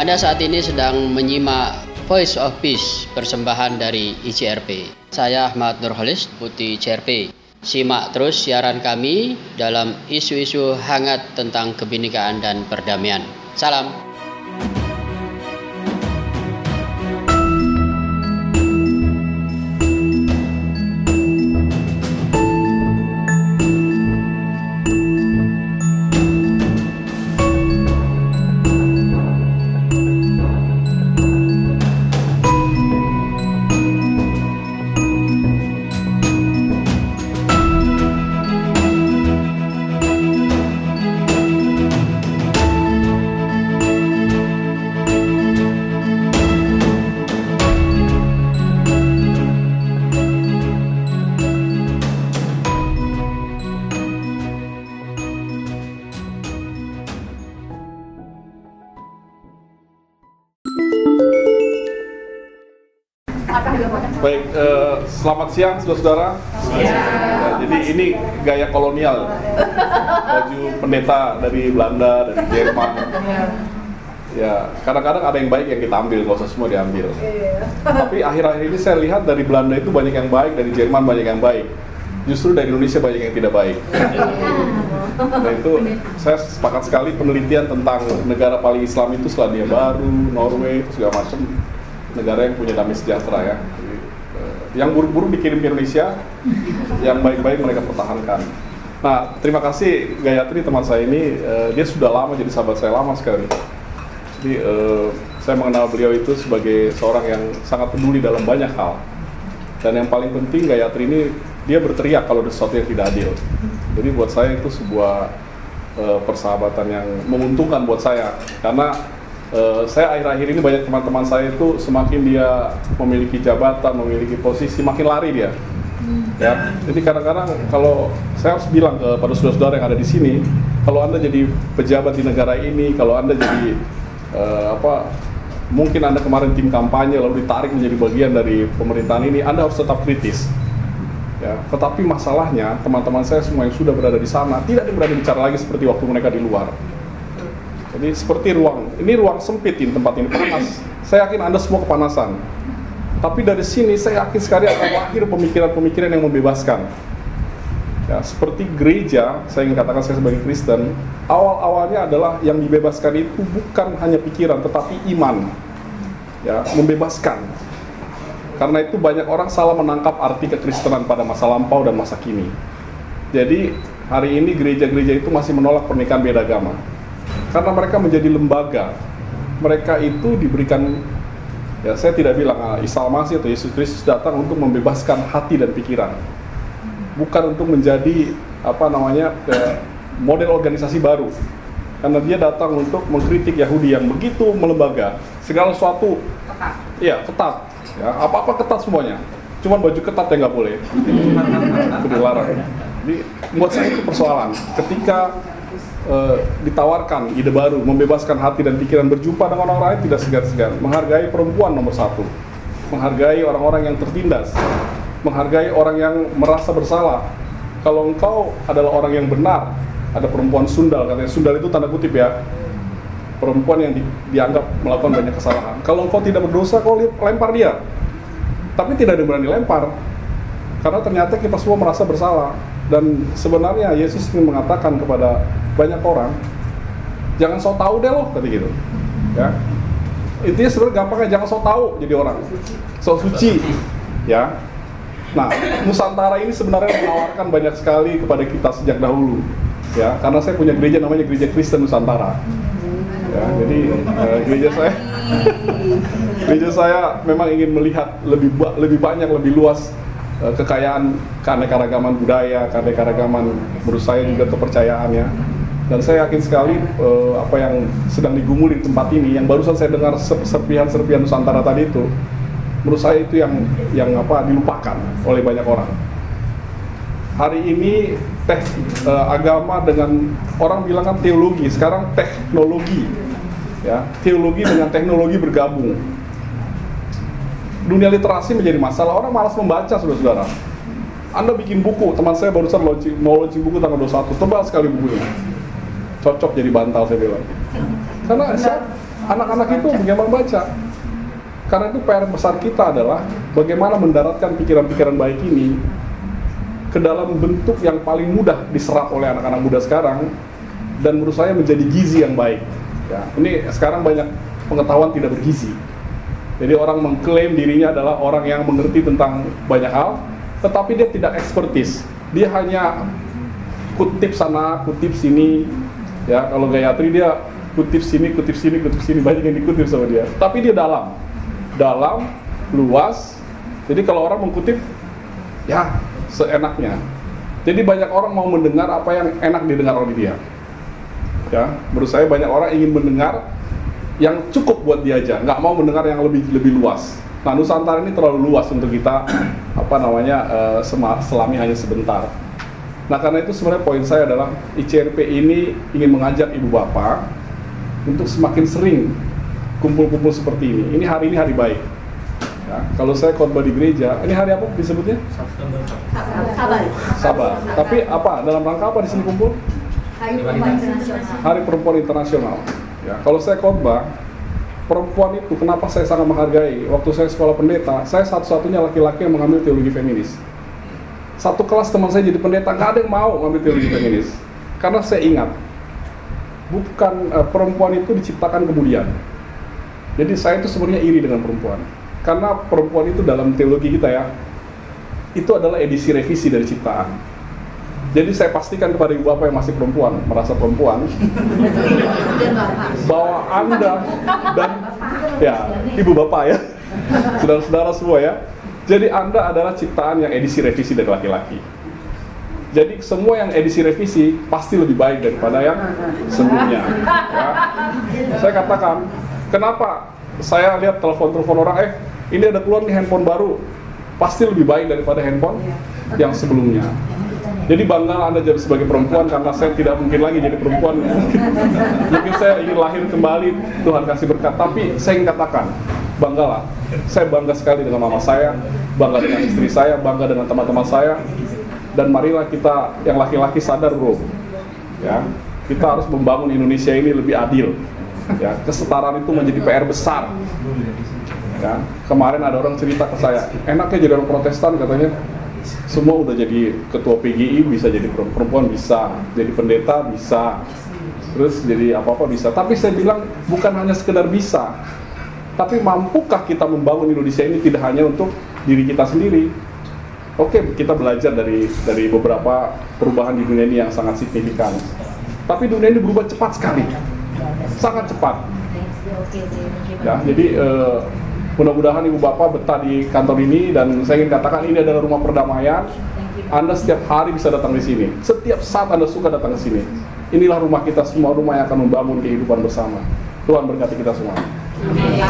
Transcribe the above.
Anda saat ini sedang menyimak Voice of Peace persembahan dari ICRP. Saya Ahmad Nurholis, Putih ICRP. Simak terus siaran kami dalam isu-isu hangat tentang kebinekaan dan perdamaian. Salam. Selamat siang saudara-saudara. Ya, jadi ini gaya kolonial, baju pendeta dari Belanda, dari Jerman. Ya, kadang-kadang ada yang baik yang kita ambil, nggak usah semua diambil. Tapi akhir-akhir ini saya lihat dari Belanda itu banyak yang baik, dari Jerman banyak yang baik. Justru dari Indonesia banyak yang tidak baik. Nah itu saya sepakat sekali penelitian tentang negara paling Islam itu Selandia Baru, Norway, itu segala macam negara yang punya damai sejahtera ya. Yang buruk-buruk dikirim ke Indonesia, yang baik-baik mereka pertahankan. Nah, terima kasih Gayatri teman saya ini, eh, dia sudah lama jadi sahabat saya lama sekali. Jadi eh, saya mengenal beliau itu sebagai seorang yang sangat peduli dalam banyak hal. Dan yang paling penting Gayatri ini dia berteriak kalau ada sesuatu yang tidak adil. Jadi buat saya itu sebuah eh, persahabatan yang menguntungkan buat saya karena Eh, saya akhir-akhir ini banyak teman-teman saya itu semakin dia memiliki jabatan, memiliki posisi, makin lari dia. Ya, jadi kadang-kadang kalau saya harus bilang kepada saudara-saudara yang ada di sini, kalau anda jadi pejabat di negara ini, kalau anda jadi uh, apa, mungkin anda kemarin tim kampanye lalu ditarik menjadi bagian dari pemerintahan ini, anda harus tetap kritis. Ya, tetapi masalahnya teman-teman saya semua yang sudah berada di sana tidak berani bicara lagi seperti waktu mereka di luar. Jadi seperti ruang, ini ruang sempit ini tempat ini panas. Saya yakin Anda semua kepanasan. Tapi dari sini saya yakin sekali akan lahir pemikiran-pemikiran yang membebaskan. Ya, seperti gereja, saya ingin katakan saya sebagai Kristen, awal-awalnya adalah yang dibebaskan itu bukan hanya pikiran, tetapi iman. Ya, membebaskan. Karena itu banyak orang salah menangkap arti kekristenan pada masa lampau dan masa kini. Jadi hari ini gereja-gereja itu masih menolak pernikahan beda agama karena mereka menjadi lembaga mereka itu diberikan ya saya tidak bilang ah, Isa Masih atau Yesus Kristus datang untuk membebaskan hati dan pikiran. Bukan untuk menjadi apa namanya model organisasi baru. Karena dia datang untuk mengkritik Yahudi yang begitu melembaga segala sesuatu ketat. ya ketat ya apa apa ketat semuanya. Cuma baju ketat yang nggak boleh. Itu dilarang. Jadi buat saya itu persoalan. Ketika uh, ditawarkan ide baru, membebaskan hati dan pikiran berjumpa dengan orang lain tidak segan-segan, menghargai perempuan nomor satu, menghargai orang-orang yang tertindas, menghargai orang yang merasa bersalah. Kalau engkau adalah orang yang benar, ada perempuan sundal, katanya sundal itu tanda kutip ya, perempuan yang di, dianggap melakukan banyak kesalahan. Kalau engkau tidak berdosa, kau lempar dia. Tapi tidak ada berani lempar, karena ternyata kita semua merasa bersalah. Dan sebenarnya Yesus ingin mengatakan kepada banyak orang jangan so tau deh loh tadi gitu. Ya. Intinya sebenarnya gampangnya jangan so tau jadi orang. So suci ya. Nah Nusantara ini sebenarnya menawarkan banyak sekali kepada kita sejak dahulu ya. Karena saya punya gereja namanya gereja Kristen Nusantara. Ya jadi uh, gereja saya gereja saya memang ingin melihat lebih lebih banyak lebih luas uh, kekayaan keanekaragaman budaya keanekaragaman menurut saya juga kepercayaannya dan saya yakin sekali uh, apa yang sedang digumuli di tempat ini yang barusan saya dengar serpihan-serpihan Nusantara tadi itu menurut saya itu yang yang apa dilupakan oleh banyak orang. Hari ini teh uh, agama dengan orang bilang kan teologi sekarang teknologi ya. Teologi dengan teknologi bergabung dunia literasi menjadi masalah orang malas membaca saudara-saudara anda bikin buku, teman saya barusan launching, mau launching buku tanggal 21, tebal sekali bukunya cocok jadi bantal saya bilang karena anak-anak itu bagaimana baca. Karena itu PR besar kita adalah bagaimana mendaratkan pikiran-pikiran baik ini ke dalam bentuk yang paling mudah diserap oleh anak-anak muda sekarang dan menurut saya menjadi gizi yang baik. Ya, ini sekarang banyak pengetahuan tidak bergizi. Jadi orang mengklaim dirinya adalah orang yang mengerti tentang banyak hal, tetapi dia tidak ekspertis. Dia hanya kutip sana, kutip sini. Ya, kalau Gayatri dia kutip sini, kutip sini, kutip sini banyak yang dikutip sama dia. Tapi dia dalam, dalam, luas. Jadi kalau orang mengkutip, ya seenaknya. Jadi banyak orang mau mendengar apa yang enak didengar oleh dia. Ya, menurut saya banyak orang ingin mendengar yang cukup buat dia aja, nggak mau mendengar yang lebih lebih luas. Nah, Nusantara ini terlalu luas untuk kita apa namanya uh, selami hanya sebentar. Nah, karena itu sebenarnya poin saya adalah ICRP ini ingin mengajak ibu bapak untuk semakin sering kumpul-kumpul seperti ini. Ini hari ini hari baik. Ya, kalau saya khotbah di gereja, ini hari apa disebutnya? Sabar. Sabar. Tapi apa? Dalam rangka apa di sini kumpul? Hari Perempuan Internasional. Hari Perempuan Internasional. Ya, kalau saya khotbah, perempuan itu kenapa saya sangat menghargai? Waktu saya sekolah pendeta, saya satu-satunya laki-laki yang mengambil teologi feminis. Satu kelas teman saya jadi pendeta, nggak ada yang mau ngambil teologi feminis. Karena saya ingat, bukan uh, perempuan itu diciptakan kemudian. Jadi saya itu sebenarnya iri dengan perempuan karena perempuan itu dalam teologi kita ya itu adalah edisi revisi dari ciptaan jadi saya pastikan kepada ibu bapak yang masih perempuan merasa perempuan bahwa anda dan ya ibu bapak ya saudara-saudara semua ya jadi anda adalah ciptaan yang edisi revisi dari laki-laki jadi semua yang edisi revisi pasti lebih baik daripada yang sebelumnya. Ya. Saya katakan, kenapa saya lihat telepon-telepon orang, eh ini ada keluar nih handphone baru, pasti lebih baik daripada handphone yang sebelumnya. Jadi bangga Anda jadi sebagai perempuan karena saya tidak mungkin lagi jadi perempuan. mungkin saya ingin lahir kembali, Tuhan kasih berkat. Tapi saya ingin katakan, banggalah. Saya bangga sekali dengan mama saya, bangga dengan istri saya, bangga dengan teman-teman saya. Dan marilah kita yang laki-laki sadar bro, ya kita harus membangun Indonesia ini lebih adil. Ya, kesetaraan itu menjadi PR besar Ya, kemarin ada orang cerita ke saya, enaknya jadi orang protestan katanya, semua udah jadi ketua PGI bisa jadi perempuan bisa, jadi pendeta bisa, terus jadi apa-apa bisa. Tapi saya bilang bukan hanya sekedar bisa, tapi mampukah kita membangun Indonesia ini tidak hanya untuk diri kita sendiri. Oke, kita belajar dari dari beberapa perubahan di dunia ini yang sangat signifikan. Tapi dunia ini berubah cepat sekali, sangat cepat. Ya, jadi uh, Mudah-mudahan ibu bapak betah di kantor ini dan saya ingin katakan ini adalah rumah perdamaian. Anda setiap hari bisa datang di sini. Setiap saat Anda suka datang ke sini. Inilah rumah kita semua, rumah yang akan membangun kehidupan bersama. Tuhan berkati kita semua. Amin.